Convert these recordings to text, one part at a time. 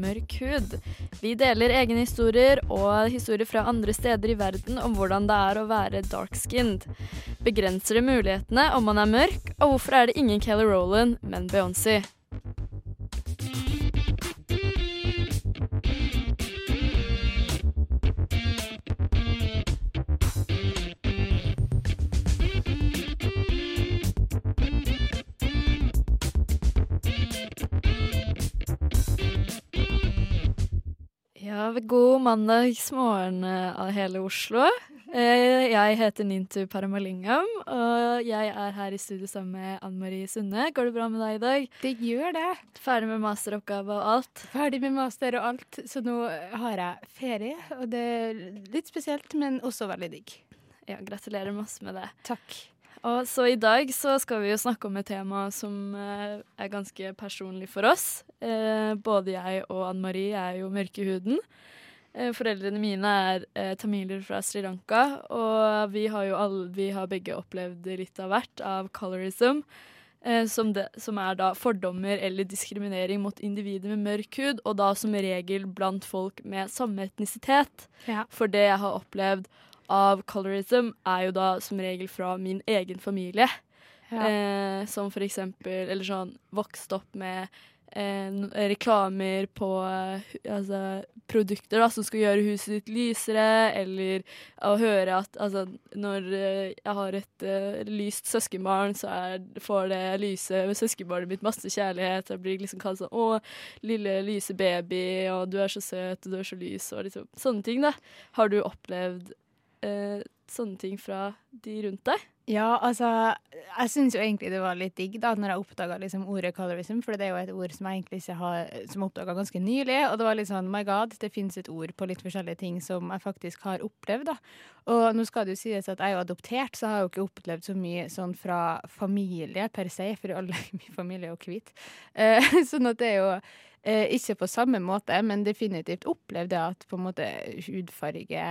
mørk hud. Vi deler egne historier og historier fra andre steder i verden om hvordan det er å være dark-skinned. Begrenser det mulighetene om man er mørk, og hvorfor er det ingen Kelly Rowland, men Beyoncé? God mandagsmorgen eh, av hele Oslo. Eh, Jeg heter Nintu Paramalingam, og jeg er her i studio sammen med Anne Marie Sunde. Går det bra med deg i dag? Det gjør det. Ferdig med masteroppgave og alt? Ferdig med master og alt, så nå har jeg ferie. Og det er litt spesielt, men også veldig digg. Ja, gratulerer masse med det. Takk. Og så i dag så skal vi jo snakke om et tema som eh, er ganske personlig for oss. Eh, både jeg og Anne Marie er jo mørke i huden. Eh, foreldrene mine er eh, tamiler fra Sri Lanka, og vi har jo alle, vi har begge opplevd litt av hvert av colorism. eh, Som, det, som er da fordommer eller diskriminering mot individer med mørk hud, og da som regel blant folk med samme etnisitet. Ja. For det jeg har opplevd av colorism, er jo da som regel fra min egen familie. Ja. Eh, som for eksempel Eller sånn vokst opp med eh, reklamer på eh, altså, produkter da, som skal gjøre huset ditt lysere, eller å høre at altså, når eh, jeg har et eh, lyst søskenbarn, så er, får det lyse søskenbarnet mitt masse kjærlighet. Jeg blir liksom kalt sånn 'Å, lille lyse baby', og 'du er så søt', og 'du er så lys', og liksom sånne ting, da. Har du opplevd eh, sånne ting fra de rundt deg? Ja, altså Jeg syns jo egentlig det var litt digg da når jeg oppdaga liksom ordet colorism, for det er jo et ord som jeg egentlig ikke har oppdaga ganske nylig. Og det var litt sånn my god, det fins et ord på litt forskjellige ting som jeg faktisk har opplevd, da. Og nå skal det jo sies at jeg er jo adoptert, så jeg har jo ikke opplevd så mye sånn fra familie per se, for alle i min familie er jo hvit. Eh, sånn at det er jo eh, ikke på samme måte, men definitivt opplevd det at på en måte hudfarge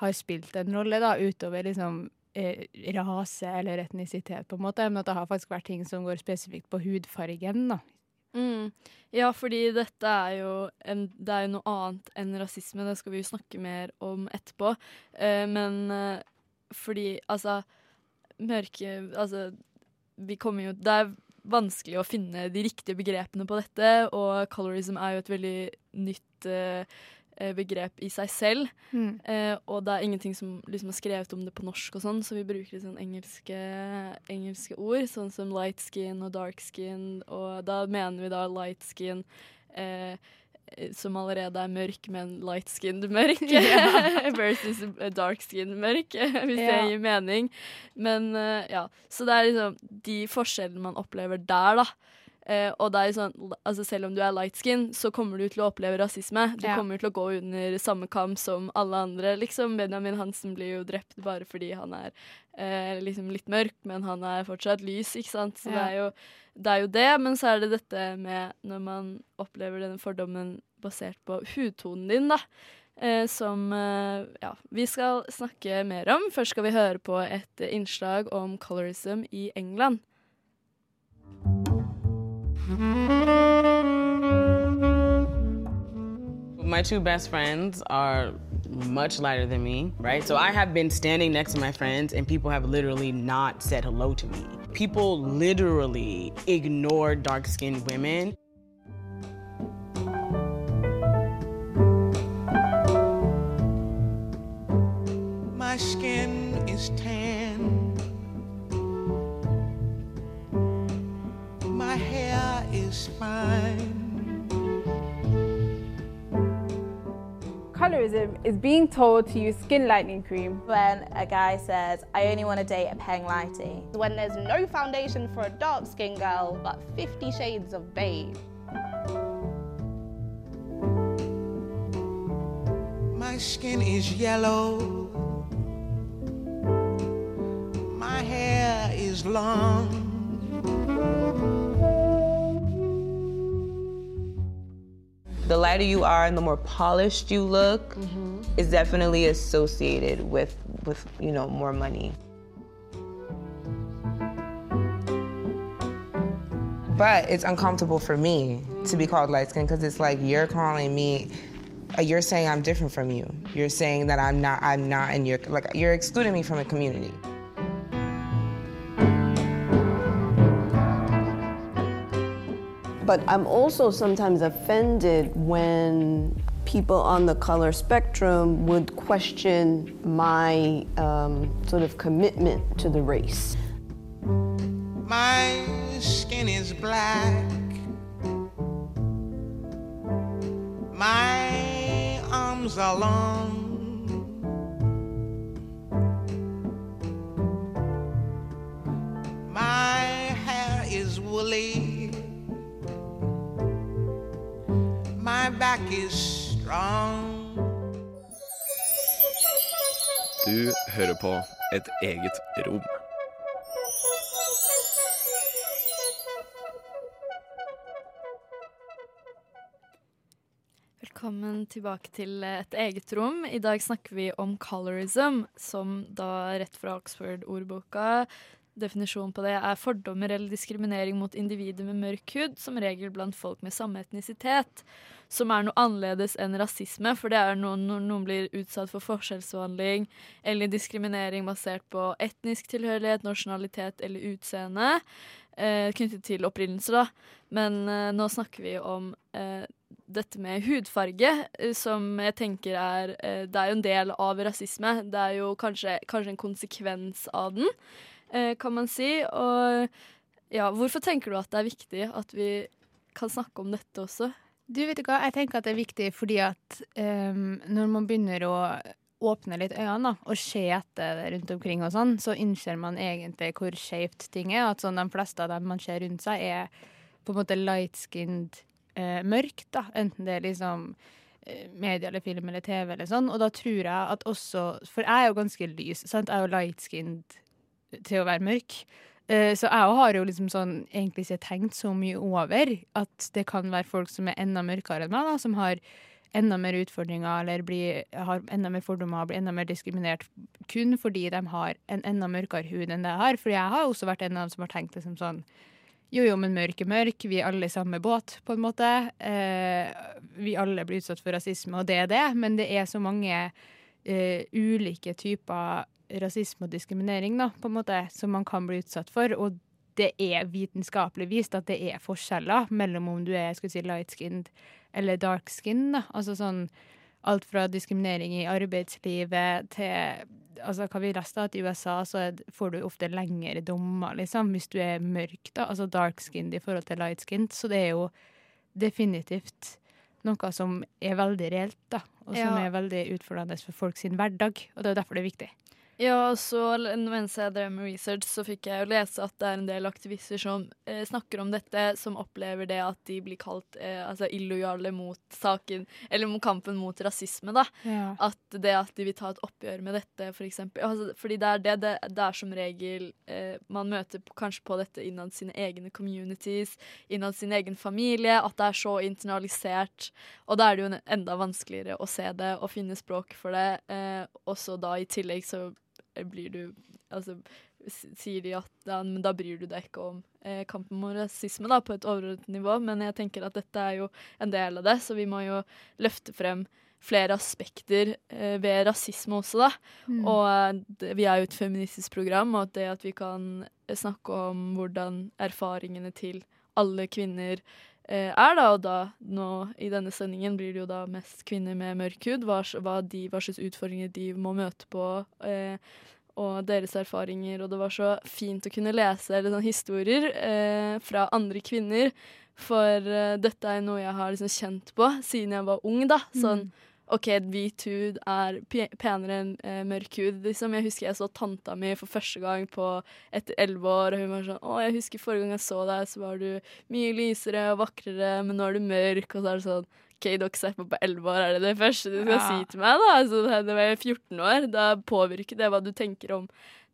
har spilt en rolle, da, utover liksom eh, rase eller etnisitet, på en måte. Men at det har faktisk vært ting som går spesifikt på hudfargen, da. Mm. Ja, fordi dette er jo en, det er jo noe annet enn rasisme. Det skal vi jo snakke mer om etterpå. Eh, men eh, fordi altså Mørke Altså, vi kommer jo Det er vanskelig å finne de riktige begrepene på dette, og colorism er jo et veldig nytt eh, begrep i seg selv. Mm. Eh, og det er ingenting som liksom er skrevet om det på norsk og sånn, så vi bruker litt sånn engelske, engelske ord, sånn som light skin og dark skin, og da mener vi da light skin eh, som allerede er mørk, men light skinned mørk, versus dark skinned mørk, hvis det gir mening. Men eh, ja, så det er liksom de forskjellene man opplever der, da. Eh, og sånn, altså Selv om du er light skin, så kommer du til å oppleve rasisme. Du Ja. kommer til å gå under samme kam som alle andre. liksom. Benjamin Hansen blir jo drept bare fordi han er uh, liksom litt mørk, men han er fortsatt lys, ikke sant. Så det, er jo, det er jo det, men så er det dette med når man opplever denne fordommen basert på hudtonen din, da. Uh, som ja, vi skal snakke mer om. Først skal vi høre på et innslag om colorism i England. My two best friends are much lighter than me, right? So I have been standing next to my friends and people have literally not said hello to me. People literally ignore dark skinned women. Told to use skin lightening cream. when a guy says, I only want to date a Peng Lighty. when there's no foundation for a dark skinned girl but 50 shades of beige. My skin is yellow. My hair is long. The lighter you are and the more polished you look Mm-hmm. is definitely associated with with you know more money. But it's uncomfortable for me to be called light skinned because it's like you're calling me, uh, you're saying I'm different from you. You're saying that I'm not, I'm not in your, like you're excluding me from a community. But I'm also sometimes offended when people on the color spectrum would question my um, sort of commitment to the race. My skin is black. My arms are long. My hair is woolly. My back is strong. Du hører på Et eget rom. Velkommen tilbake til et eget rom. I dag snakker vi om colorism, som da rett fra Oxford-ordboka Definisjonen på det er fordommer eller diskriminering mot individer med mørk hud, som regel blant folk med samme etnisitet, som er noe annerledes enn rasisme, for det er når noen blir utsatt for forskjellsbehandling eller diskriminering basert på etnisk tilhørighet, nasjonalitet eller utseende, eh, knyttet til opprinnelse, da. Men eh, nå snakker vi om eh, dette med hudfarge, eh, som jeg tenker er eh, Det er jo en del av rasisme. Det er jo kanskje, kanskje en konsekvens av den, eh, kan man si. Og ja, hvorfor tenker du at det er viktig at vi kan snakke om dette også? Du vet du hva, jeg tenker at det er viktig fordi at um, når man begynner å åpne litt øynene da, og se etter rundt omkring og sånn, så innser man egentlig hvor skjevt ting er. At sånn de fleste av dem man ser rundt seg, er på en måte light-skinned eh, mørkt, da. Enten det er liksom eh, media eller film eller TV eller sånn. Og da tror jeg at også For jeg er jo ganske lys, sant. Jeg er jo light-skinned til å være mørk. Eh, Så jeg har jo liksom sånn egentlig ikke tenkt så mye over at det kan være folk som er enda mørkere enn meg, da, som har enda mer utfordringer eller blir, har enda mer fordommer blir enda mer diskriminert kun fordi de har en enda mørkere hud enn det jeg har. For jeg har også vært en av dem som har tenkt liksom sånn jo, jo, men mørk er mørk. Vi er alle i samme båt, på en måte. Eh, vi alle blir utsatt for rasisme, og det er det. Men det er så mange eh, ulike typer rasisme og diskriminering da, på en måte, som man kan bli utsatt for. Og det er vitenskapelig vist at det er forskjeller mellom om du er si, light-skinned eller dark-skinned. da. Altså sånn alt fra diskriminering i arbeidslivet til altså hva vi leste, at i USA så får du ofte lengre dommer, liksom, hvis du er mørk, da, altså dark-skinned i forhold til light-skinned. Så det er jo definitivt noe som er veldig reelt, da, og som Ja. er veldig utfordrende for folk sin hverdag. Og det er derfor det er viktig. Ja, og så mens jeg drev med research, så fikk jeg jo lese at det er en del aktivister som eh, snakker om dette, som opplever det at de blir kalt eh, altså illojale mot saken, eller mot kampen mot rasisme, da. Ja. At det at de vil ta et oppgjør med dette, for eksempel. Altså, fordi det er det, det, det er som regel eh, Man møter på, kanskje på dette innad sine egne communities, innad sin egen familie, at det er så internalisert. Og da er det jo enda vanskeligere å se det og finne språk for det. Eh, og så da i tillegg så blir du Altså sier de at ja, men da bryr du deg ikke om eh, kampen mot rasisme da, på et overordnet nivå, men jeg tenker at dette er jo en del av det, så vi må jo løfte frem flere aspekter eh, ved rasisme også, da. Mm. Og eh, det, vi er jo et feministisk program, og det at vi kan eh, snakke om hvordan erfaringene til alle kvinner er, da. Og da nå i denne sendingen blir det jo da mest kvinner med mørk hud. Hva, hva, de, hva slags utfordringer de må møte på. Eh, og deres erfaringer, og det var så fint å kunne lese eller sånn historier eh, fra andre kvinner. For eh, dette er noe jeg har liksom kjent på siden jeg var ung. da. Sånn, OK, hvit hud er penere enn eh, mørk hud. Liksom. Jeg husker jeg så tanta mi for første gang på etter elleve år, og hun var sånn Å, jeg husker forrige gang jeg så deg, så var du mye lysere og vakrere, men nå er du mørk. Og så er det sånn OK, dere ser på på 11 år, er det det første du skal Ja. si til meg? da? Altså, jeg var 14 år, da påvirker det hva du tenker om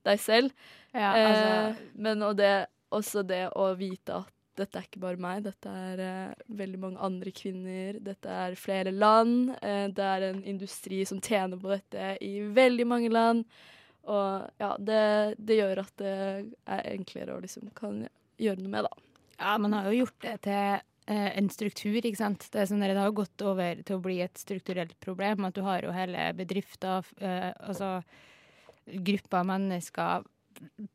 deg selv. Ja, eh, altså- men og det, også det å vite at dette er ikke bare meg, dette er eh, veldig mange andre kvinner, dette er flere land. Eh, det er en industri som tjener på dette i veldig mange land. Og ja, det, det gjør at det er enklere å liksom kan gjøre noe med, da. Ja, man har jo gjort det til eh, en struktur, ikke sant. Det, sånn, det har gått over til å bli et strukturelt problem. At du har jo hele bedrifter, eh, altså grupper mennesker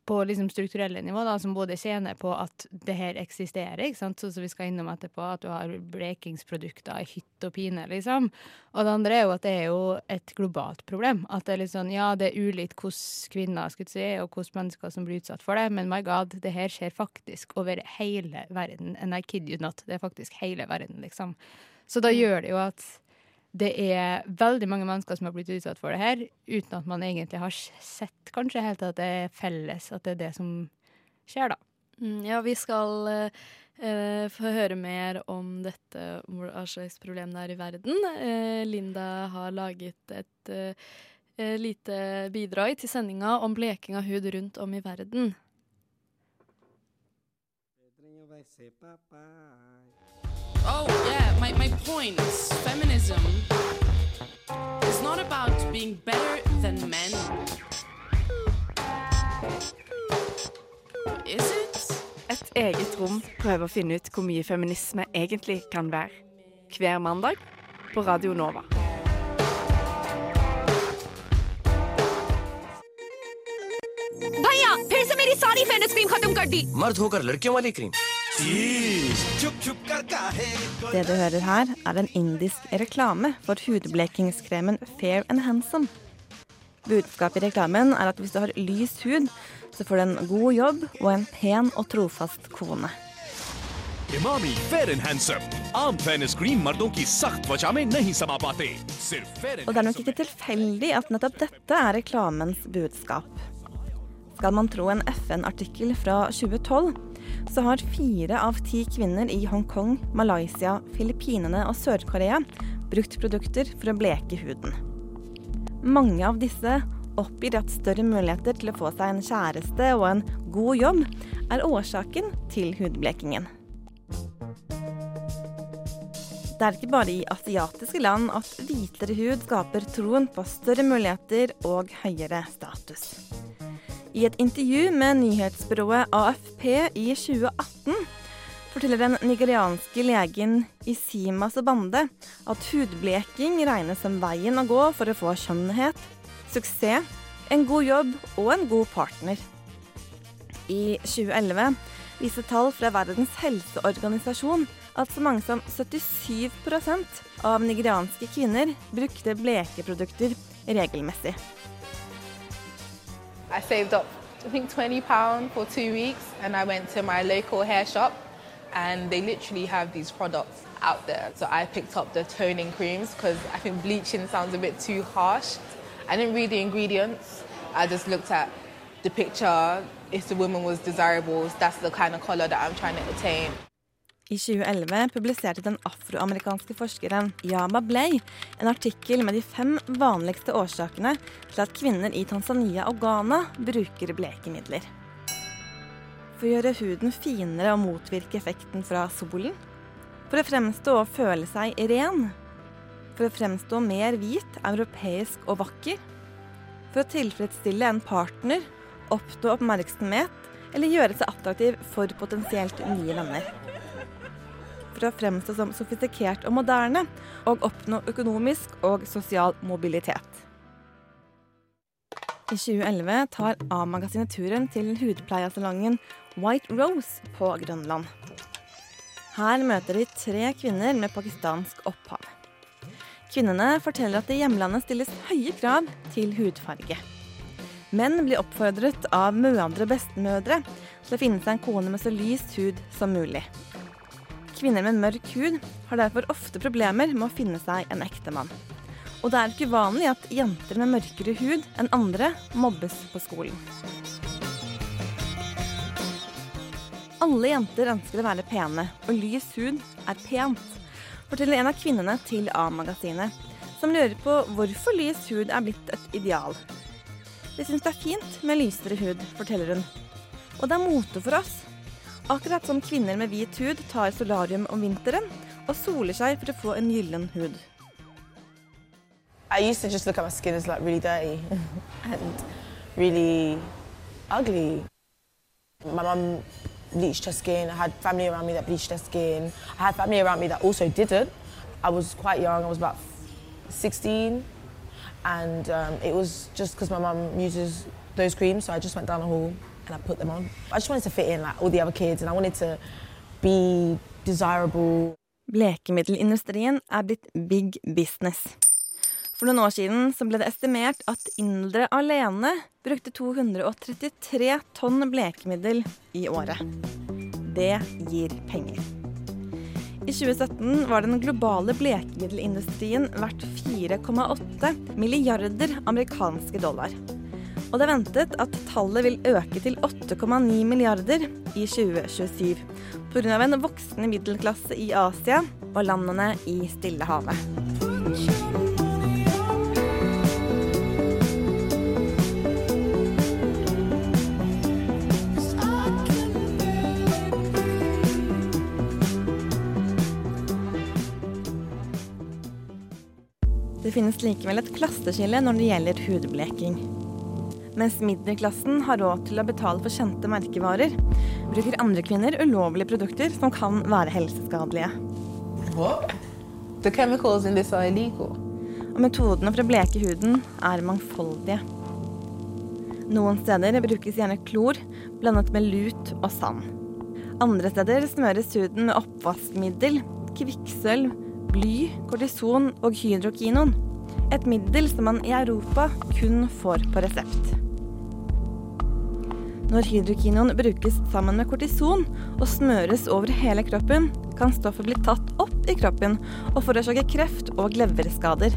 på liksom strukturelle nivå da, som både tjener på at det her eksisterer, ikke sant? sånn som vi skal innom etterpå, at du har blekingsprodukter i hytt og pine, liksom. Og det andre er jo at det er jo et globalt problem. At det er litt sånn, ja, det er ulikt hvordan kvinner skal si, og hvordan mennesker som blir utsatt for det, men my god, det her skjer faktisk over hele verden. And I kid you not, det er faktisk hele verden, liksom. Så da gjør det jo at det er veldig mange mennesker som har blitt utsatt for det her, uten at man egentlig har sett kanskje helt at det er felles, at det er det som skjer, da. Mm, ja, vi skal eh, eh, få høre mer om dette, om hva slags problem det er i verden. Eh, Linda har laget et eh, eh, lite bidrag til sendinga om bleking av hud rundt om i verden. Oh, yeah, my, my point is feminism is not about being better than men. Is it? Et eget rom prøver å finne ut hvor mye feminisme egentlig kan være. Hver mandag på Radio Nova. भैया फिर से मेरी सारी face cream खत्म कर दी मर्द होकर लड़कियों वाली cream det du hører her, er en indisk reklame for hudblekingskremen Fair and Handsome. Budskapet i reklamen er at hvis du har lys hud, så får du en god jobb og en pen og trofast kone. Imami Fair and Handsome. Og det er nok ikke tilfeldig at nettopp dette er reklamens budskap. Skal man tro en FN-artikkel fra 2012 så har fire av ti kvinner i Hongkong, Malaysia, Filippinene og Sør-Korea brukt produkter for å bleke huden. Mange av disse oppgir at større muligheter til å få seg en kjæreste og en god jobb er årsaken til hudblekingen. Det er ikke bare i asiatiske land at hvitere hud skaper troen på større muligheter og høyere status. I et intervju med nyhetsbyrået AFP i 2018 forteller den nigerianske legen Isima Sobande at hudbleking regnes som veien å gå for å få skjønnhet, suksess, en god jobb og en god partner. I 2011 viser tall fra Verdens helseorganisasjon at så mange som 77% av nigerianske kvinner brukte blekeprodukter regelmessig. I saved up, I think, 20 pounds for two weeks, and I went to my local hair shop, and they literally have these products out there. So I picked up the toning creams because I think bleaching sounds a bit too harsh. I didn't read the ingredients. I just looked at the picture. If the woman was desirable, that's the kind of color that I'm trying to attain. I 2011 publiserte den afroamerikanske forskeren Yama Blay en artikkel med de fem vanligste årsakene til at kvinner i Tanzania og Ghana bruker blekemidler. For å gjøre huden finere og motvirke effekten fra solen. For å fremstå og føle seg ren. For å fremstå mer hvit, europeisk og vakker. For å tilfredsstille en partner, oppnå oppmerksomhet eller gjøre seg attraktiv for potensielt nye venner for å fremstå som sofistikert og moderne, og oppnå økonomisk og sosial mobilitet. I 2011 tar A-magasinet turen til hudpleiesalongen White Rose på Grønland. Her møter de tre kvinner med pakistansk opphav. Kvinnene forteller at det i hjemlandet stilles høye krav til hudfarge. Menn blir oppfordret av mødre og bestemødre til å finne seg en kone med så lys hud som mulig. Kvinner med mørk hud har derfor ofte problemer med å finne seg en ektemann. Og det er ikke uvanlig at jenter med mørkere hud enn andre mobbes på skolen. Alle jenter ønsker å være pene, og lys hud er pent. forteller en av kvinnene til A-magasinet, som lurer på hvorfor lys hud er blitt et ideal. De syns det er fint med lysere hud, forteller hun. Og det er mote for oss. I used to just look at my skin as like really dirty and really ugly. My mum bleached her skin. I had family around me that bleached their skin. I had family around me that also didn't. I was quite young. I was about 16, and um, it was just because my mum uses those creams, so I just went down the hall and I put them on. I just wanted to fit in like all the other kids, and I wanted to be desirable. Blekemiddelindustrien er blitt big business. For noen år siden ble det estimert at indere alene brukte 233 tonn blekemiddel i året. Det gir penger. I 2017 var den globale blekemiddelindustrien verdt 4,8 milliarder amerikanske dollar. Og det er ventet at tallet vil øke til 8,9 milliarder i 2027 pga. en voksende middelklasse i Asia og landene i Stillehavet. Det finnes likevel et klasseskille når det gjelder hudbleking. Mens middelklassen har råd til å betale for kjente merkevarer, bruker andre kvinner ulovlige produkter som kan være helseskadelige. Og metodene for å bleke huden er mangfoldige. Noen steder brukes gjerne klor blandet med lut og sand. Andre steder smøres huden med oppvaskmiddel, kvikksølv, bly, kortison og hydrokinon. Et middel som man i Europa kun får på resept. Når hydrokinon brukes sammen med kortison og smøres over hele kroppen, kan stoffet bli tatt opp i kroppen og forårsake kreft og leverskader.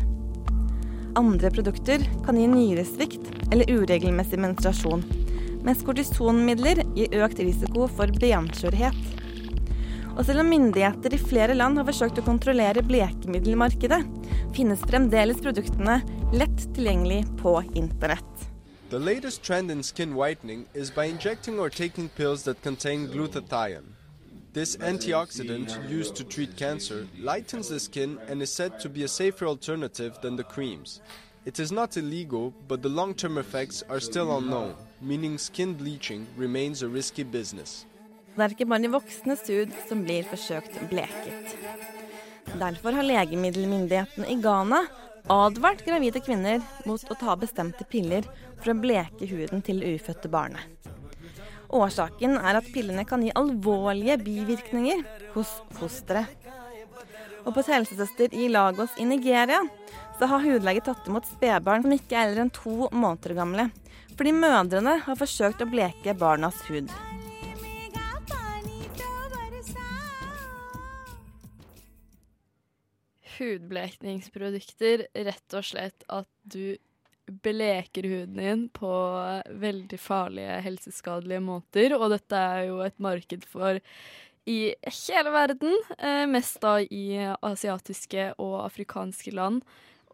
Andre produkter kan gi nyresvikt eller uregelmessig menstruasjon, mens kortisonmidler gir økt risiko for benskjørhet. Og selv om myndigheter i flere land har forsøkt å kontrollere blekemiddelmarkedet, finnes fremdeles produktene lett tilgjengelig på internett. The latest trend in skin whitening is by injecting or taking pills that contain glutathione. This antioxidant, used to treat cancer, lightens the skin and is said to be a safer alternative than the creams. It is not illegal, but the long term effects are still unknown, meaning skin bleaching remains a risky business. Det er ikke bare som blir har i advart gravide kvinner mot å ta bestemte piller for å bleke huden til ufødte barnet. Årsaken er at pillene kan gi alvorlige bivirkninger hos fosteret. Og på helsesøster i Lagos i Nigeria så har hudlege tatt imot spedbarn som ikke er eldre enn to måneder gamle, fordi mødrene har forsøkt å bleke barnas hud. Hudblekningsprodukter rett og slett at du bleker huden din på veldig farlige, helseskadelige måter. Og dette er jo et marked for i hele verden, eh, mest da i asiatiske og afrikanske land.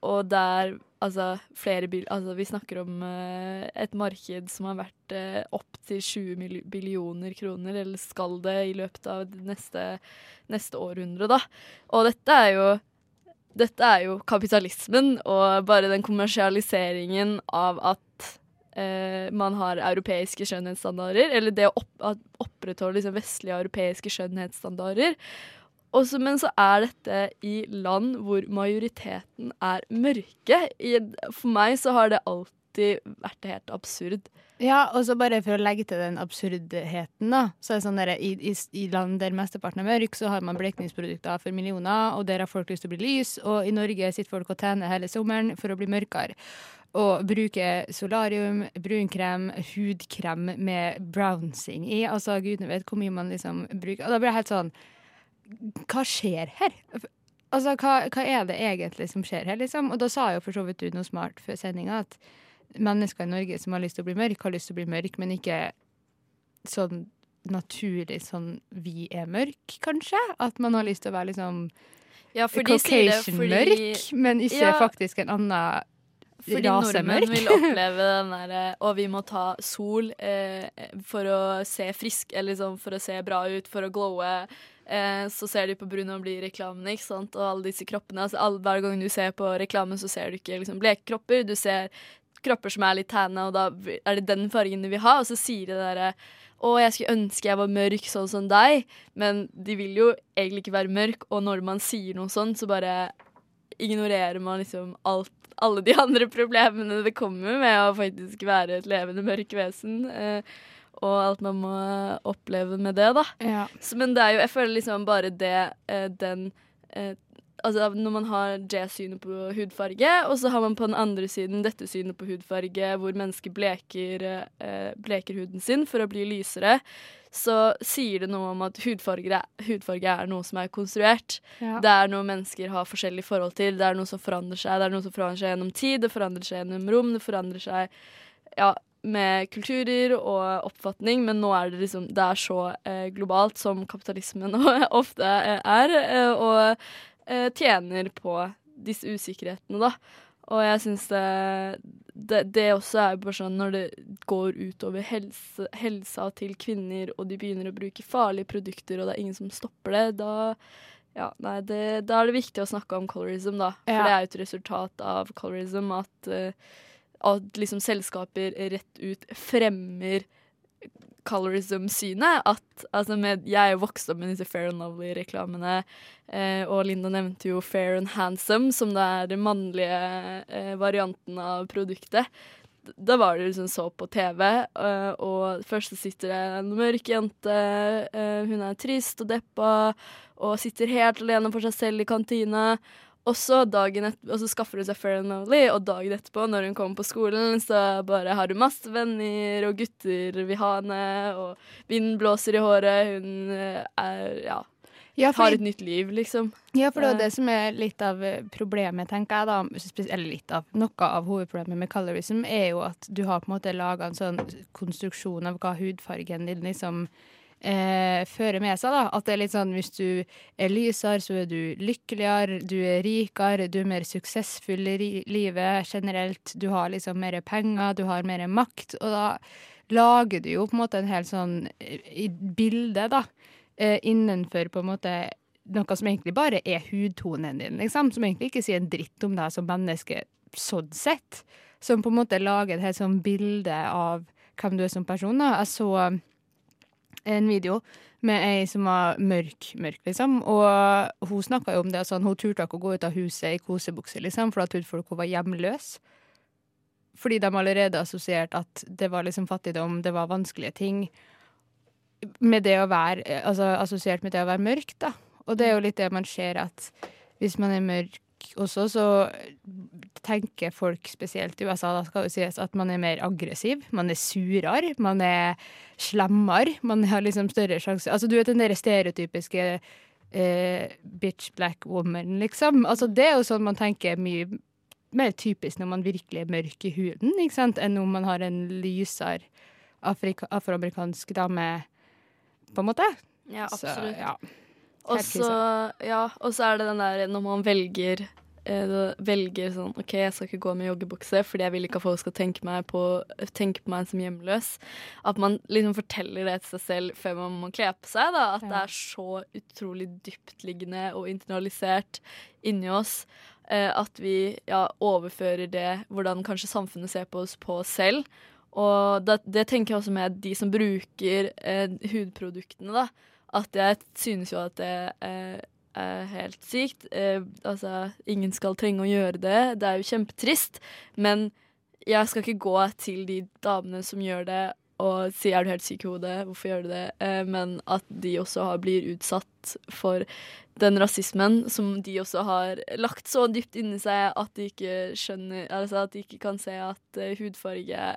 Og der altså flere bil, altså Vi snakker om eh, et marked som har vært uh, opptil 20 billioner kroner, eller skal det i løpet av neste, neste århundre, da. Og dette er jo dette er jo kapitalismen og bare den kommersialiseringen av at eh, man har europeiske skjønnhetsstandarder, eller det å opp, opprettholde liksom vestlige europeiske skjønnhetsstandarder. Også, men så er dette i land hvor majoriteten er mørke. I, for meg så har det alltid vært helt absurd. Ja, og så bare for å legge til den absurdheten, da. Så er det sånn der, i, i, i, land der mesteparten er mørk, så har man blekningsprodukter for millioner, og der har folk lyst til å bli lys. Og i Norge sitter folk og tjener hele sommeren for å bli mørkere. Og bruker solarium, brunkrem, hudkrem med brownsing i. Altså, gudene vet hvor mye man liksom bruker. Og da blir jeg helt sånn Hva skjer her? Altså, hva, hva er det egentlig som skjer her, liksom? Og da sa jo for så vidt du noe smart før sendinga, at mennesker i Norge som har lyst til å bli mørk, har lyst til å bli mørk, men ikke sånn naturlig sånn vi er mørk, kanskje. At man har lyst til å være liksom Ja, Caucasian-mørk, fordi- men ikke Ja. faktisk en annen Fordi nordmenn vil oppleve den derre Og vi må ta sol eh, for å se frisk Eller liksom for å se bra ut, for å glowe. Eh, så ser de på Bruno og blir reklamen, ikke sant? Og alle disse kroppene. Altså, all, hver gang du ser på reklamen, så ser du ikke liksom, bleke kropper. Du ser kropper som er litt tanna, og da er det den fargen de vil ha. Og så sier de derre å, jeg skulle ønske jeg var mørk sånn som deg, men de vil jo egentlig ikke være mørk, og når man sier noe sånt, så bare ignorerer man liksom alt, alle de andre problemene det kommer med å faktisk være et levende mørk vesen. Eh, og alt man må oppleve med det, da. Ja. Så, men det er jo, jeg føler liksom bare det, eh, den eh, Altså når man har det synet på hudfarge, og så har man på den andre siden dette synet på hudfarge, hvor mennesker bleker, eh, bleker huden sin for å bli lysere, så sier det noe om at hudfarge er, hudfarge er noe som er konstruert. Ja. Det er noe mennesker har forskjellig forhold til. Det er noe som forandrer seg. Det er noe som forandrer seg gjennom tid, det forandrer seg gjennom rom, det forandrer seg ja, med kulturer og oppfatning, men nå er det liksom Det er så eh, globalt som kapitalismen ofte er, eh, og eh, tjener på disse usikkerhetene, da. Og jeg syns det, det Det også er bare sånn når det går utover helse, helsa til kvinner, og de begynner å bruke farlige produkter, og det er ingen som stopper det, da ja, nei, det, da er det viktig å snakke om colorism, da. For Ja. det er jo et resultat av colorism at, eh, at liksom selskaper rett ut fremmer colorism-synet. At altså med, Jeg er vokst opp med disse Fair and Lovely-reklamene, eh, og Linda nevnte jo Fair and Handsome, som det er den mannlige eh, varianten av produktet. Da var det liksom så på TV, eh, og først sitter det en mørk jente, eh, hun er trist og deppa, og sitter helt alene for seg selv i kantina. Og så, og så skaffer hun seg Fair and Only, og dagen etterpå, når hun kommer på skolen, så bare har hun masse venner, og gutter vil ha henne, og vinden blåser i håret, hun eh, er ja, Ja, har et nytt liv, liksom. Ja, for det er Eh, det som er litt av eh, problemet, tenker jeg da. Eller litt av Noe av hovedproblemet med colorism er jo at du har på en måte laga en sånn konstruksjon av hva hudfargen din liksom eh, fører med seg. da. At det er litt sånn hvis du er lysere, så er du lykkeligere, du er rikere, du er mer suksessfull i livet generelt. Du har liksom mer penger, du har mer makt. Og da lager du jo på en måte en helt sånn eh, bilde, da eh, innenfor på en måte noe som egentlig bare er hudtonen din, liksom. Som egentlig ikke sier en dritt om deg som menneske sånn sett. Som på en måte lager et helt sånn bilde av hvem du er som person. da. Jeg så en video med ei som var mørk, mørk, liksom. Og hun snakka jo om det sånn, hun turte ikke å gå ut av huset i kosebukse, liksom, for da trodde folk hun var hjemløs. Fordi de allerede assosierte at det var liksom fattigdom, det var vanskelige ting. Med det å være, altså assosiert med det å være mørk, da. Og det er jo litt det man ser at hvis man er mørk også, så tenker folk, spesielt i USA, da skal det sies at man er mer aggressiv. Man er surere, man er slemmere. Man har liksom større sjanse Altså, du vet den der stereotypiske eh, bitch black woman, liksom. Altså, det er jo sånn man tenker mye mer typisk når man virkelig er mørk i huden, ikke sant, enn om man har en lysere afroamerikansk dame, på en måte. Ja, Så, absolutt. ja. Og så, ja, og så er det den der når man velger eh, velger sånn OK, jeg skal ikke gå med joggebukse fordi jeg vil ikke at folk skal tenke, på, tenke på meg som hjemløs. At man liksom forteller det til seg selv før man må kle på seg. da At det er så utrolig dyptliggende og internalisert inni oss. eh, at vi ja, overfører det, hvordan kanskje samfunnet ser på oss, på oss selv. Og det, det tenker jeg også med de som bruker eh, hudproduktene, da. At jeg synes jo at det eh, er helt sykt. Eh, altså, ingen skal trenge å gjøre det. Det er jo kjempetrist. Men jeg skal ikke gå til de damene som gjør det og si er du helt syk i hodet, hvorfor gjør du det? Eh, men at de også har, blir utsatt for den rasismen som de også har lagt så dypt inni seg at de ikke skjønner Altså at de ikke kan se at eh, hudfarge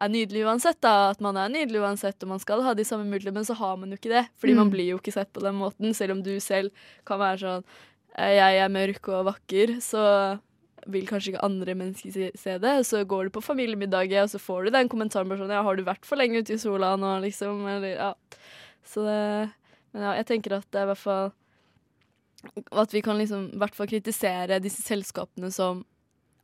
er nydelig uansett. da, At man er nydelig uansett og man skal ha de samme mulighetene, men så har man jo ikke det. Fordi man Mm. blir jo ikke sett på den måten, selv om du selv kan være sånn eh, Jeg er mørk og vakker, så vil kanskje ikke andre mennesker se, det. Så går du på familiemiddaget, og så får du den kommentaren bare sånn Ja, har du vært for lenge ute i sola nå, liksom? Eller ja. Så det Men ja, jeg tenker at det er i hvert fall At vi kan liksom i hvert fall kritisere disse selskapene som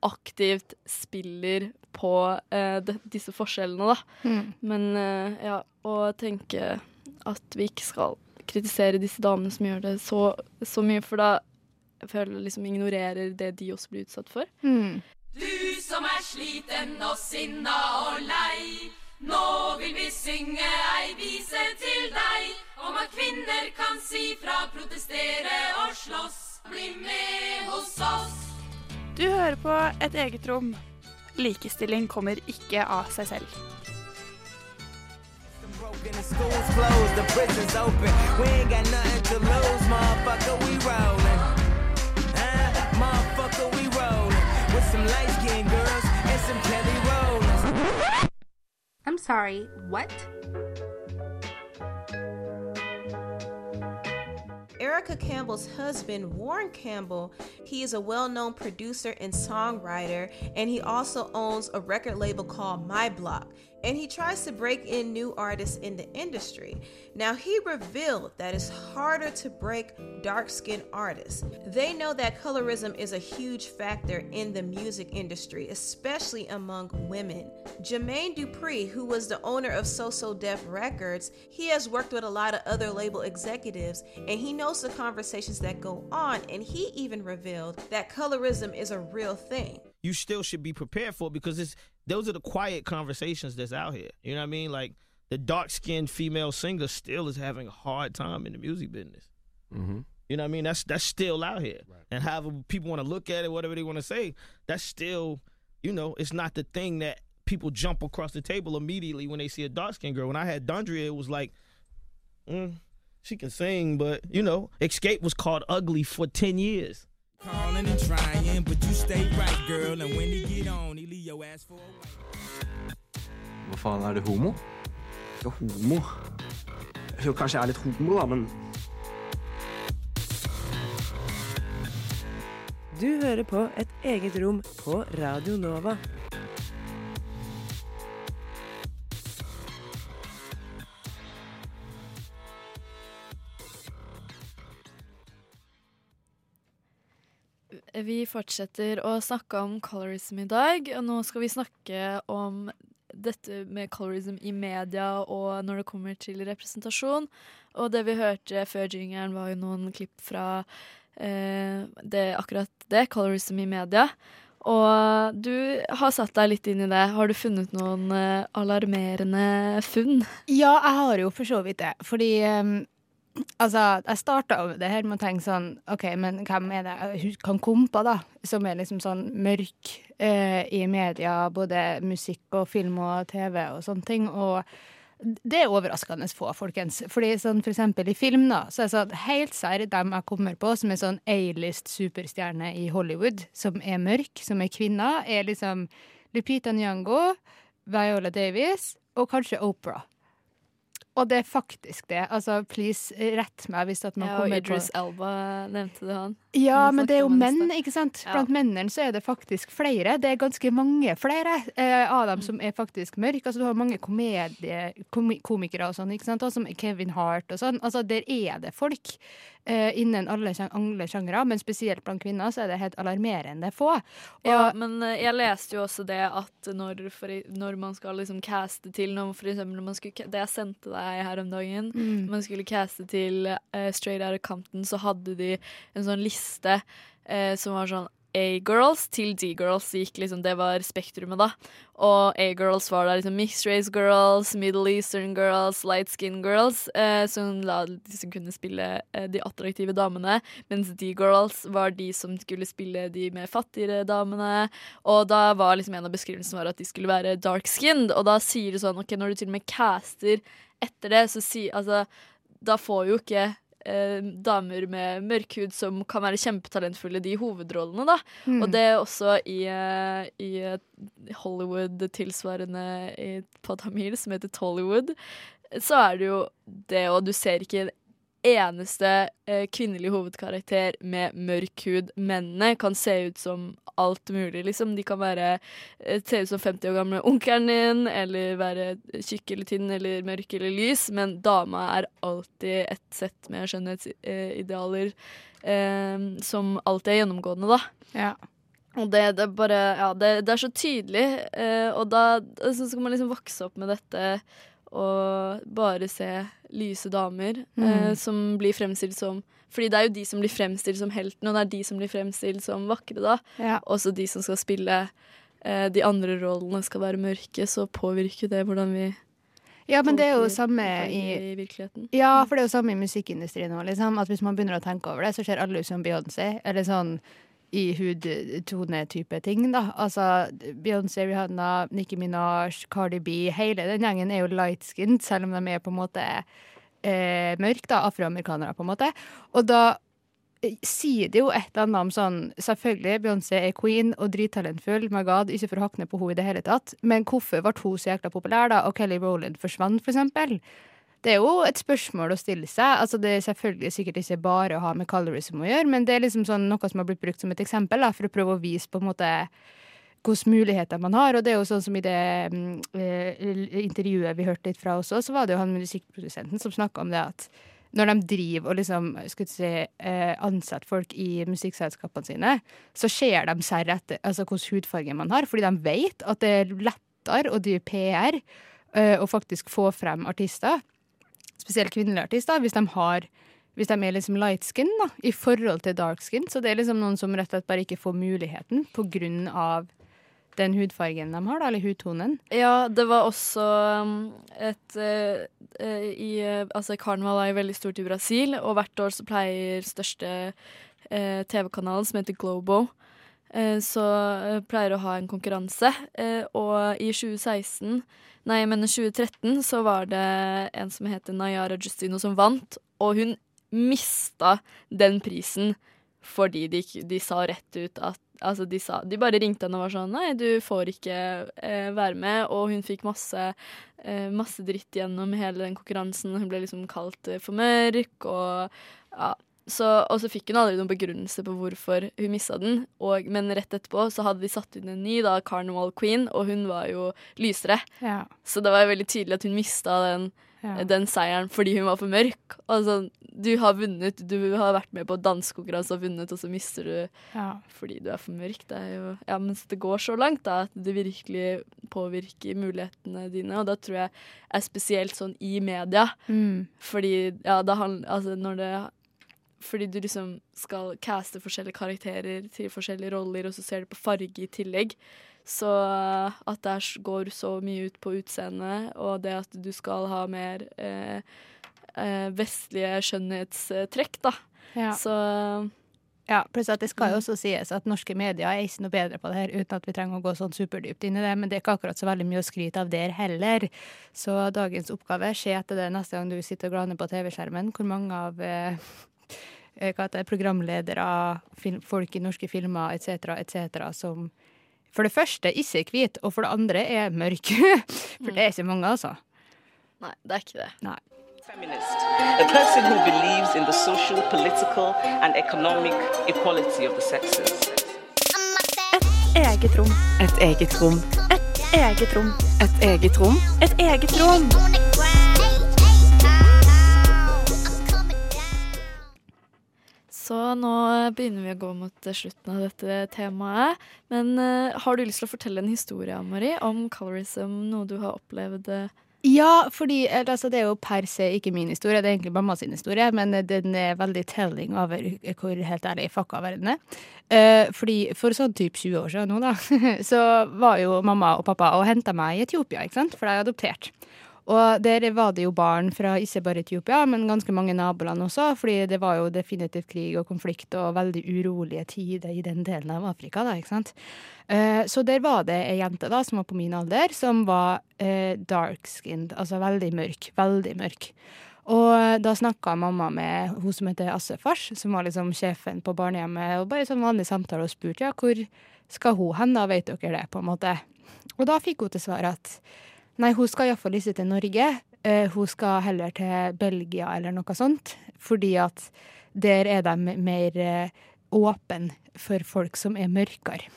aktivt spiller på eh, de, disse forskjellene, da. Mm. Men eh, ja, å tenke at vi ikke skal kritisere disse damene som gjør det så, så mye, for da føler jeg liksom ignorerer det de også blir utsatt for. Mm. Du som er sliten og sinna og lei. Nå vil vi synge ei vise til deg om at kvinner kan si fra, protestere og slåss. Bli med hos oss. Du hører på Et eget rom. Likestilling kommer ikke av seg selv. I'm sorry, schools Erica Campbell's husband, Warren Campbell, he is a well known producer and songwriter, and he also owns a record label called My Block. And he tries to break in new artists in the industry. Now, he revealed that it's harder to break dark skinned artists. They know that colorism is a huge factor in the music industry, especially among women. Jermaine Dupree, who was the owner of So So Def Records, he has worked with a lot of other label executives and he knows the conversations that go on. And he even revealed that colorism is a real thing. You still should be prepared for because it's those are the quiet conversations that's out here. You know what I mean? Like the dark skinned female singer still is having a hard time in the music business. Mm-hmm. You know what I mean? That's that's still out here. And however people want to look at it, whatever they want to say, that's still, you know, it's not the thing that people jump across the table immediately when they see a dark skinned girl. When I had Dondria, it was like, mm, she can sing, but you know, Escape was called ugly for ten years. Calling and trying, but you stay right, girl. And when he get on, he leave your ass for a Hva faen, er du homo? Ikke homo. Jo, kanskje jeg er litt homo, da, men Du hører på Et eget rom på Radio Nova. Vi fortsetter å snakke om colorism i dag, og nå skal vi snakke om dette med colorism i media og når det kommer til representasjon. Og det vi hørte før jingeren, var jo noen klipp fra eh, det, akkurat det, colorism i media. Og du har satt deg litt inn i det. Har du funnet noen eh, alarmerende funn? Ja, jeg har jo for så vidt det. Fordi um, altså, jeg starta det her med å tenke sånn OK, men hvem er det jeg kan kompa, da? Som er liksom sånn mørk eh, i media, både musikk og film og TV og sånne ting. Og det er overraskende få, folkens. Fordi sånn for eksempel i film, da, så er det sånn helt sær dem jeg kommer på som er sånn A-list superstjerne i Hollywood, som er mørk, som er kvinner, er liksom Lupita Nyong'o, Viola Davis og kanskje Oprah. Og det er faktisk det. Altså, please, rett meg hvis at man Ja, kommer Idris Elba nevnte det, han. Ja, men det er jo menn, ikke sant? Ja. Blant mennene så er det faktisk flere. Det er ganske mange flere eh, av dem som er faktisk mørke. Altså, du har mange komikere og sånn, ikke sant? Og som Kevin Hart og sånn. Altså, der er det folk eh, innen alle, alle sjangre, men spesielt blant kvinner så er det helt alarmerende få. Og, Ja, men eh, jeg leste jo også det at når, for, når man skal liksom caste til noe, For eksempel når man skulle, Det jeg sendte deg her om dagen, Mm. man skulle caste til uh, Straight Outta Compton, så hadde de en sånn liste eh, som var sånn A-girls til D-girls gikk liksom, det var spektrumet, da. Og A-girls var da liksom mixed race girls, middle eastern girls, light skin girls, eh, som da som kunne spille eh, de attraktive damene. Mens D-girls var de som skulle spille de mer fattigere damene. Og da var liksom en av beskrivelsene var at de skulle være dark skinned, og da sier du sånn OK, når du til og med caster etter det, så si Altså, da får jo ikke eh, damer med mørk hud som kan være kjempetalentfulle, de hovedrollene, da. Mm. Og det er også i, eh, i Hollywood tilsvarende i, på tamil, som heter Tollywood, så er det jo det, og du ser ikke eneste eh, kvinnelige hovedkarakter med mørk hud. Mennene kan se ut som alt mulig, liksom. De kan være eh, se ut som 50 år gamle onkelen din, eller være tjukk eller tynn eller mørk eller lys, men dama er alltid et sett med skjønnhetsidealer eh, som alltid er gjennomgående, da. Ja. Og det, det bare Ja, det, det er så tydelig, eh, og da så skal man liksom vokse opp med dette og bare se lyse damer Mm. eh, som blir fremstilt som Fordi det er jo de som blir fremstilt som helten, og det er de som blir fremstilt som vakre, da. Ja. Også de som skal spille eh, de andre rollene skal være mørke, så påvirker det hvordan vi Ja, men det er jo samme i i. Ja, for det er jo samme i musikkindustrien òg, liksom. At hvis man begynner å tenke over det, så ser alle ut som Beyoncé. Eller sånn i hudtone-type ting, da. Altså Beyoncé, Rihanna, Nicki Minaj, Cardi B. Hele den gjengen er jo light-skinned, selv om de er på en måte eh, mørke, da. Afroamerikanere, på en måte. Og da eh, sier det jo et eller annet om sånn Selvfølgelig, Beyoncé er queen og drittalentfull, my god, ikke for å hakke ned på henne i det hele tatt, men hvorfor ble hun så jækla populær, da, og Kelly Rowland forsvant, for eksempel? Det er jo et spørsmål å stille seg. Altså Det er selvfølgelig sikkert ikke bare å ha med colorism å gjøre, men det er liksom sånn noe som har blitt brukt som et eksempel da, for å prøve å vise på en måte hvilke muligheter man har. Og det er jo sånn som i det mm, eh, intervjuet vi hørte litt fra også, så var det jo han musikkprodusenten som snakka om det at når de driver og liksom, skal si, eh, ansetter folk i musikkselskapene sine, så ser de seg etter altså, hvilken hudfarge man har, fordi de vet at det er lettere å drive PR eh, og faktisk få frem artister spesielt kvinnelige artister, hvis de har hvis de er liksom light skin i forhold til dark skin. Så det er liksom noen som rett og slett bare ikke får muligheten av den hudfargen de har, da, eller hudtonen. Ja, det var også um, et eh, i, eh, Altså, karneval er jo veldig stort i Brasil, og hvert år så pleier største uh, TV-kanalen, som heter Globo, så eh, pleier å ha en konkurranse. Eh, og i 2016 Nei, jeg mener 2013 så var det en som heter Nayara Justino som vant, og hun mista den prisen fordi de, de sa rett ut at Altså, de, sa, de bare ringte henne og var sånn Nei, du får ikke eh, være med. Og hun fikk masse, eh, masse dritt gjennom hele den konkurransen. Hun ble liksom kalt eh, for mørk og ja. Så, og så fikk hun aldri noen begrunnelse på hvorfor hun mista den. Og, men rett etterpå så hadde de satt inn en ny, da, Carnival Queen, og hun var jo lysere. Ja. Så det var veldig tydelig at hun mista den, Ja. den seieren fordi hun var for mørk. Altså, du har vunnet, du har vært med på dansekonkurranse og vunnet, og så mister du Ja. fordi du er for mørk. Det er jo Ja, mens det går så langt, da, at det virkelig påvirker mulighetene dine. Og da tror jeg er spesielt sånn i media. Mm. Fordi ja, da, Altså når det fordi du liksom skal caste forskjellige karakterer til forskjellige roller, og så ser du på farge i tillegg. Så uh, at det går så mye ut på utseendet, og det at du skal ha mer eh, eh, vestlige skjønnhetstrekk, da. Ja. Så Ja, pluss at det skal jo også sies at norske medier er ikke noe bedre på det her, uten at vi trenger å gå sånn superdypt inn i det, men det er ikke akkurat så veldig mye å skryte av der heller. Så dagens oppgave, se etter det neste gang du sitter og glaner på TV-skjermen, hvor mange av eh, eh, hva heter det, programledere, film, folk i norske filmer etc., etc., som for det første ikke er hvit, og for det andre er mørk. for det er ikke mange, altså. Nei, det er ikke det. Nei. feminist, a person who believes in the social, political, and economic equality of the sexes. Eget rom. Et eget rom. Et eget rom. Et eget rom. Et eget rom. Så nå begynner vi å gå mot slutten av dette temaet. Men uh, har du lyst til å fortelle en historie, Marie, om colorism, noe du har opplevd? eh? Ja, fordi altså, det er jo per se ikke min historie, det er egentlig mamma sin historie, men eh, den er veldig telling over hvor helt ærlig fucka verden er. Uh, fordi for sånn typ 20 år siden nå, da, så var jo mamma og pappa og henta meg i Etiopia, ikke sant, for de er adoptert. Og der var det jo barn fra ikke bare Etiopia, men ganske mange naboland også, fordi det var jo definitivt krig og konflikt og veldig urolige tider i den delen av Afrika, da, ikke sant. Eh, så der var det ei jente da, som var på min alder, som var eh, dark-skinned, altså veldig mørk, veldig mørk. Og da snakka mamma med hun som heter Asse Fars, som var liksom sjefen på barnehjemmet, og bare sånn vanlig samtale og spurte ja, hvor skal hun hen, da, vet dere det, på en måte. Og da fikk hun til svar at nei, hun skal iallfall ikke til Norge, eh, hun skal heller til Belgia eller noe sånt, fordi at der er de mer eh, åpne for folk som er mørkere.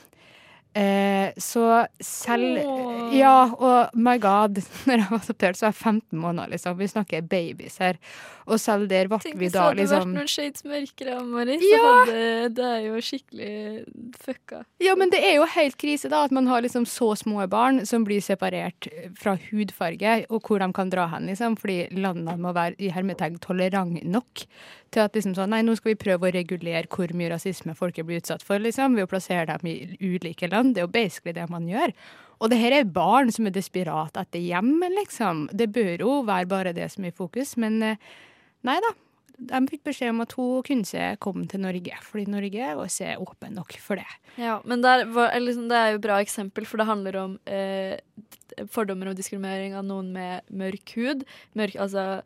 Eh, så selv Åh. Ja, og my god, når jeg var adoptert, så var jeg 15 måneder, liksom. Vi snakker babies her. Og selv der ble Tenk vi hvis det hadde liksom vært noen shades mørkere, Marie, så Ja! hadde det er jo skikkelig fucka. Ja, men det er jo helt krise da, at man har liksom så små barn som blir separert fra hudfarge, og hvor de kan dra hen, liksom, fordi landene må være i hermetegn tolerant nok til at liksom sånn, nei, nå skal vi prøve å regulere hvor mye rasisme folk blir utsatt for, liksom, ved å plassere dem i ulike land. Det er jo basically det man gjør. Og det her er barn som er desperat etter hjem, liksom. Det bør jo være bare det som er i fokus, men eh, nei da. De fikk beskjed om at hun kunne ikke komme til Norge, fordi Norge var ikke åpen nok for det. Ja, men der liksom, det er jo et bra eksempel, for det handler om eh, fordommer og diskriminering av noen med mørk hud. Mørk, altså,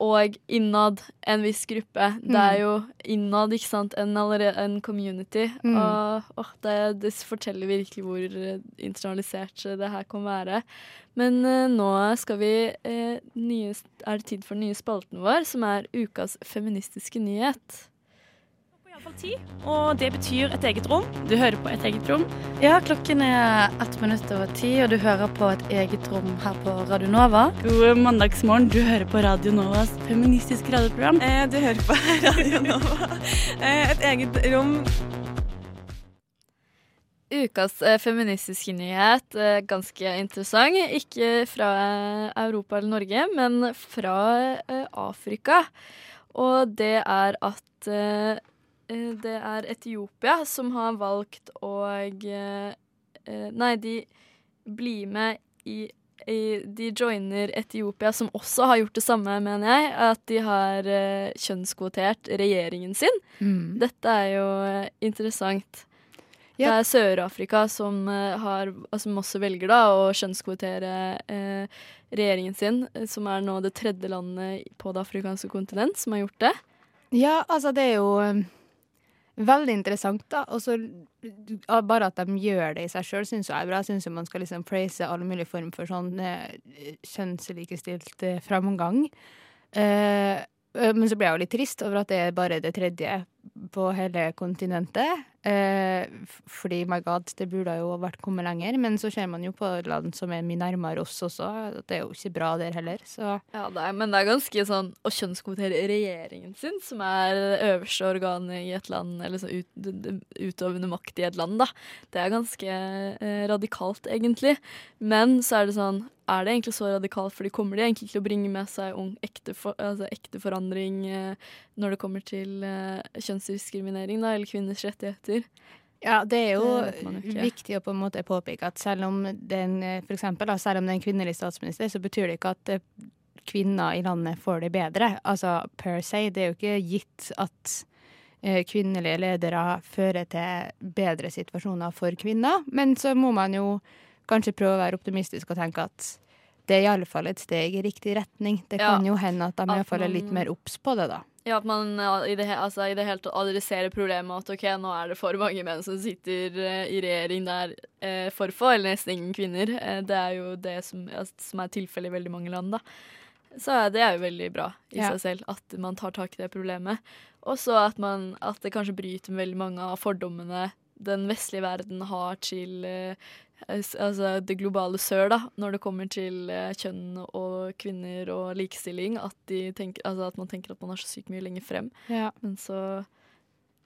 og innad en viss gruppe. Det er Mm. jo innad ikke sant, en, en community. Mm. Og og det, det forteller virkelig hvor eh, internalisert det her kan være. Men uh, nå skal vi uh, nye, er det tid for den nye spalten vår, som er ukas feministiske nyhet. Og det betyr et eget rom. Du hører på Et eget rom. Ja, klokken er ett minutt over ti, og du hører på Et eget rom her på Radio Nova. God mandagsmorgen. Du hører på Radio Novas feministiske radioprogram. Eh, du hører på Radio Nova. Eh, et eget rom. Ukas eh, feministiske nyhet, eh, ganske interessant. Ikke fra Europa eller Norge, men fra Afrika. Og det er at det er Etiopia som har valgt å eh, eh, Nei, de blir med i, i De joiner Etiopia, som også har gjort det samme, mener jeg. At de har eh, kjønnskvotert regjeringen sin. Mm. Dette er jo eh, interessant. Det er Sør-Afrika som, eh, har, altså, som også velger da, å kjønnskvotere eh, regjeringen sin, eh, som er nå det tredje landet på det afrikanske kontinent som har gjort det. Ja, altså det er jo veldig interessant, da. Og så bare at de gjør det i seg sjøl, syns jeg er bra. Jeg syns man skal liksom praise alle mulige former for sånn eh, kjønnslikestilt eh, framgang. Eh, eh, men så ble jeg jo litt trist over at det er bare det tredje på hele kontinentet. Eh, fordi, my god, det burde jo vært kommet lenger. Men så ser man jo på land som er mye nærmere oss også, det er jo ikke bra der heller. Så Ja, det er, Men det er ganske sånn å kjønnskommentere regjeringen sin, som er øverste organet i et land, eller så ut, utøvende makt i et land, da. Det er ganske eh, radikalt, egentlig. Men så er det sånn Er det egentlig så radikalt, fordi kommer de egentlig til å bringe med seg ung, ekte, for, altså, ekte forandring eh, når det kommer til eh, kjønnsdiskriminering, da, eller kvinners rettigheter? Ja, det er jo Det viktig å på en måte påpeke at selv om det er for eksempel, selv om det er en kvinnelig statsminister, så betyr det ikke at eh, kvinner i landet får det bedre. Altså per se. Det er jo ikke gitt at eh, kvinnelige ledere fører til bedre situasjoner for kvinner. Men så må man jo kanskje prøve å være optimistisk og tenke at det er i alle fall et steg i riktig retning. Det Ja, kan jo hende at de i at alle fall er litt mer obs på det, da. Ja, at man i, det, altså, i det hele tatt adresserer problemet at ok, nå er det for mange menn som sitter eh, i regjering der eh, for få, eller nesten ingen kvinner. Eh, det er jo det som, altså, som er tilfellet i veldig mange land, da. Så ja, det er jo veldig bra i Ja. seg selv at man tar tak i det problemet. Og så at, man- at det kanskje bryter med veldig mange av fordommene den vestlige verden har til eh, altså det globale sør, da, når det kommer til eh, kjønn og kvinner og likestilling. At, de tenker, altså at man tenker at man er så sykt mye lenger frem. Ja. Men så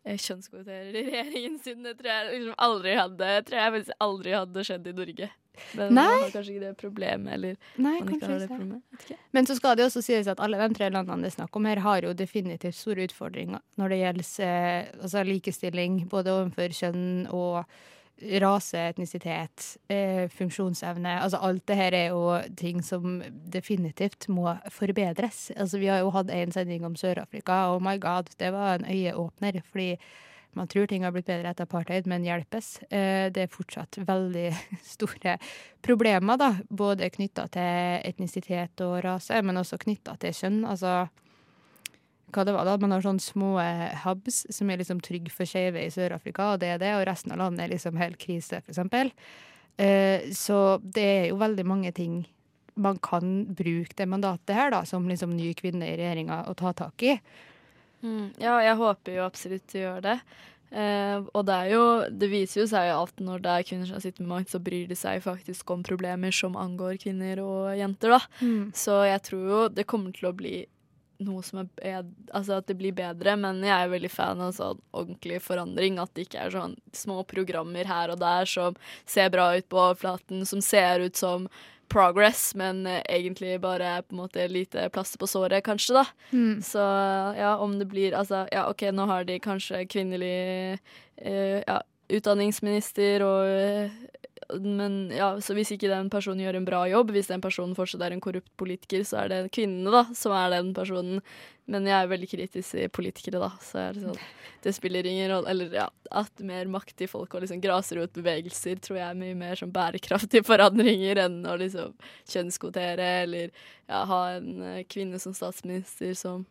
eh, kjønnskvoterer regjeringen sin. Det tror jeg liksom aldri hadde tror jeg faktisk aldri hadde skjedd i Norge. Men Nei. man har kanskje ikke det problemet, eller Nei, man ikke har det problemet. Men så skal det også sies at alle de tre landene det er snakk om her, har jo definitivt store utfordringer når det gjelder eh, altså likestilling, både overfor kjønn og rase, etnisitet, eh, funksjonsevne. Altså alt det her er jo ting som definitivt må forbedres. Altså vi har jo hatt en sending om Sør-Afrika, og my god, det var en øyeåpner. fordi man tror ting har blitt bedre etter apartheid, men hjelpes. Eh, Det er fortsatt veldig store problemer, da. Både knytta til etnisitet og rase, men også knytta til kjønn. Altså hva det var da, Man har sånne små eh, hubs som er liksom trygge for skeive i Sør-Afrika, og det er det, og resten av landet er liksom helt krise, for eksempel. Eh, Så det er jo veldig mange ting man kan bruke det mandatet her da, som liksom ny kvinne i regjeringa å ta tak i. Mm, ja, jeg håper jo absolutt de gjør det. Eh, og det er jo Det viser jo seg at når det er kvinner som sitter med makt, så bryr de seg faktisk om problemer som angår kvinner og jenter, da. Mm. Så jeg tror jo det kommer til å bli noe som er bedre, Altså at det blir bedre, men jeg er veldig fan av sånn ordentlig forandring. At det ikke er sånn små programmer her og der som ser bra ut på overflaten, som ser ut som progress, men egentlig bare på en måte lite plaster på såret, kanskje, da. Mm. Så ja, om det blir Altså, ja, OK, nå har de kanskje kvinnelig uh, ja, utdanningsminister og eh, men ja, så hvis ikke den personen gjør en bra jobb, hvis den personen fortsatt er en korrupt politiker, så er det kvinnene da, som er den personen. Men jeg er veldig kritisk til politikere, da. Så det, sånn, det spiller ingen rolle. Eller ja, at mer makt til folk og liksom grasrotbevegelser tror jeg er mye mer som bærekraftige forandringer enn å liksom kjønnskvotere eller ja, ha en eh, kvinne som statsminister som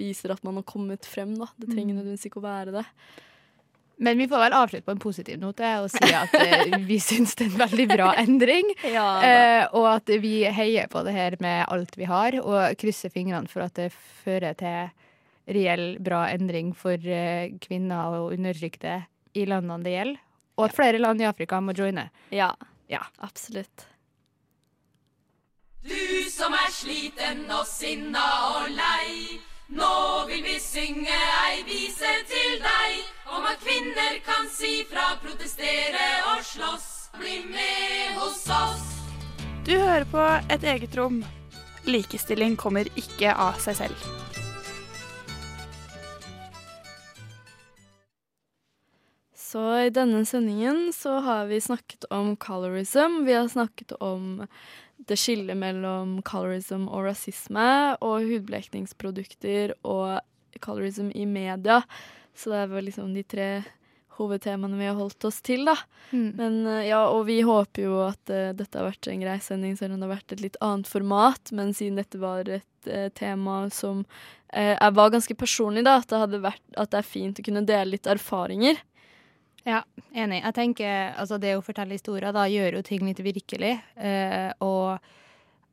viser at man har kommet frem, da. Det trenger Mm. nødvendigvis ikke å være det. Men vi får vel avslutte på en positiv note og si at eh, vi syns det er en veldig bra endring. Ja, eh, og at vi heier på det her med alt vi har, og krysser fingrene for at det fører til reell bra endring for eh, kvinner og undertrykte i landene det gjelder. Og at flere land i Afrika må joine. Ja, Ja. absolutt. Du som er sliten og sinna og lei. Nå vil vi synge ei vise til deg om at kvinner kan si fra, protestere og slåss. Bli med hos oss. Du hører på Et eget rom. Likestilling kommer ikke av seg selv. Så i denne sendingen så har vi snakket om colorism. Vi har snakket om det skillet mellom colorism og rasisme, og hudblekningsprodukter og colorism i media. Så det vel liksom de tre hovedtemaene vi har holdt oss til, da. Mm. Men eh, ja, og vi håper jo at uh, dette har vært en grei sending, selv om det har vært et litt annet format. Men siden dette var et uh, tema som er- var ganske personlig, da, at det, hadde vært, at det er fint å kunne dele litt erfaringer. Ja, enig. Jeg tenker, altså Det å fortelle historier da gjør jo ting litt virkelig. Eh, og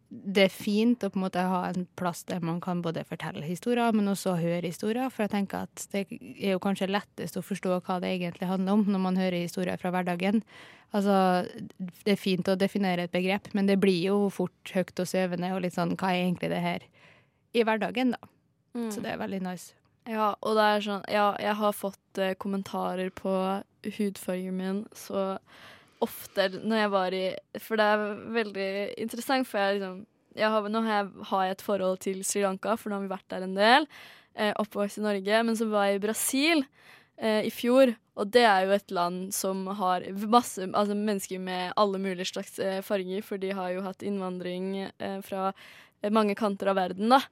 det er fint å på en måte ha en plass der man kan både fortelle historier, men også høre historier. For jeg tenker at det er jo kanskje lettest å forstå hva det egentlig handler om når man hører historier fra hverdagen. Altså, Det er fint å definere et begrep, men det blir jo fort høyt og svevende og litt sånn Hva er egentlig det her i hverdagen, da? Mm. Så det er veldig nice. Ja, og det er sånn Ja, jeg har fått eh, kommentarer på hudfargen min så ofte når jeg var i For det er veldig interessant, for jeg liksom jeg har, Nå har jeg, har jeg et forhold til Sri Lanka, for nå har vi vært der en del. Eh, oppvokst i Norge. Men så var jeg i Brasil eh, i fjor, og det er jo et land som har masse altså mennesker med alle mulige slags eh, farger, for de har jo hatt innvandring eh, fra eh, mange kanter av verden, da.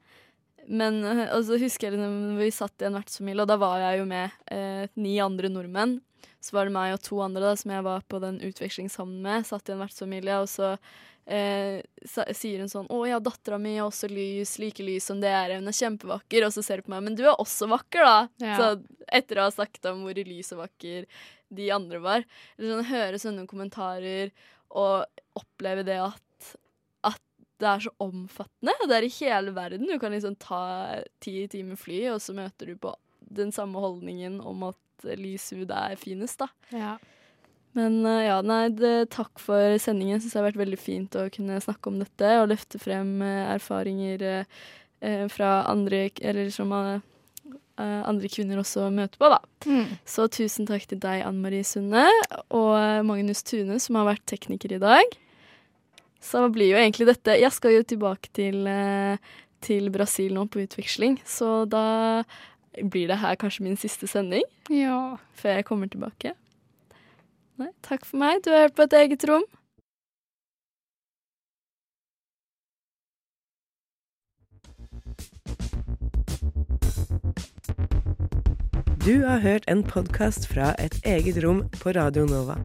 Men altså, husker jeg når vi satt i en vertsfamilie, og da var jeg jo med eh, ni andre nordmenn. Så var det meg og to andre da, som jeg var på den utvekslingshavnen med. Satt i en vertsfamilie, og så eh, sa, sier hun sånn 'Å ja, dattera mi er også lys, like lys som det er. Hun er kjempevakker.' Og så ser hun på meg 'Men du er også vakker', da. Ja. Så etter å ha sagt om hvor lys og vakker de andre var. Eller sånn, høre sånne kommentarer og oppleve det at det er så omfattende. Det er i hele verden. Du kan liksom ta ti timer fly, og så møter du på den samme holdningen om at lys hud er finest, da. Ja. Men eh, ja, nei, det, takk for sendingen. Syns det har vært veldig fint å kunne snakke om dette og løfte frem eh, erfaringer eh, eh, fra andre Eller som eh, andre kvinner også møter på, da. Mm. Så tusen takk til deg, Anne Marie Sunde, og Magnus Tune, som har vært tekniker i dag. Så blir jo egentlig dette Jeg skal jo tilbake til, eh, til Brasil nå på utveksling, så da blir det her kanskje min siste sending Ja. før jeg kommer tilbake. Nei, takk for meg. Du har hørt på et eget rom. Du har hørt en podkast fra Et eget rom på Radio Nova.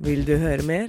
Vil du høre mer?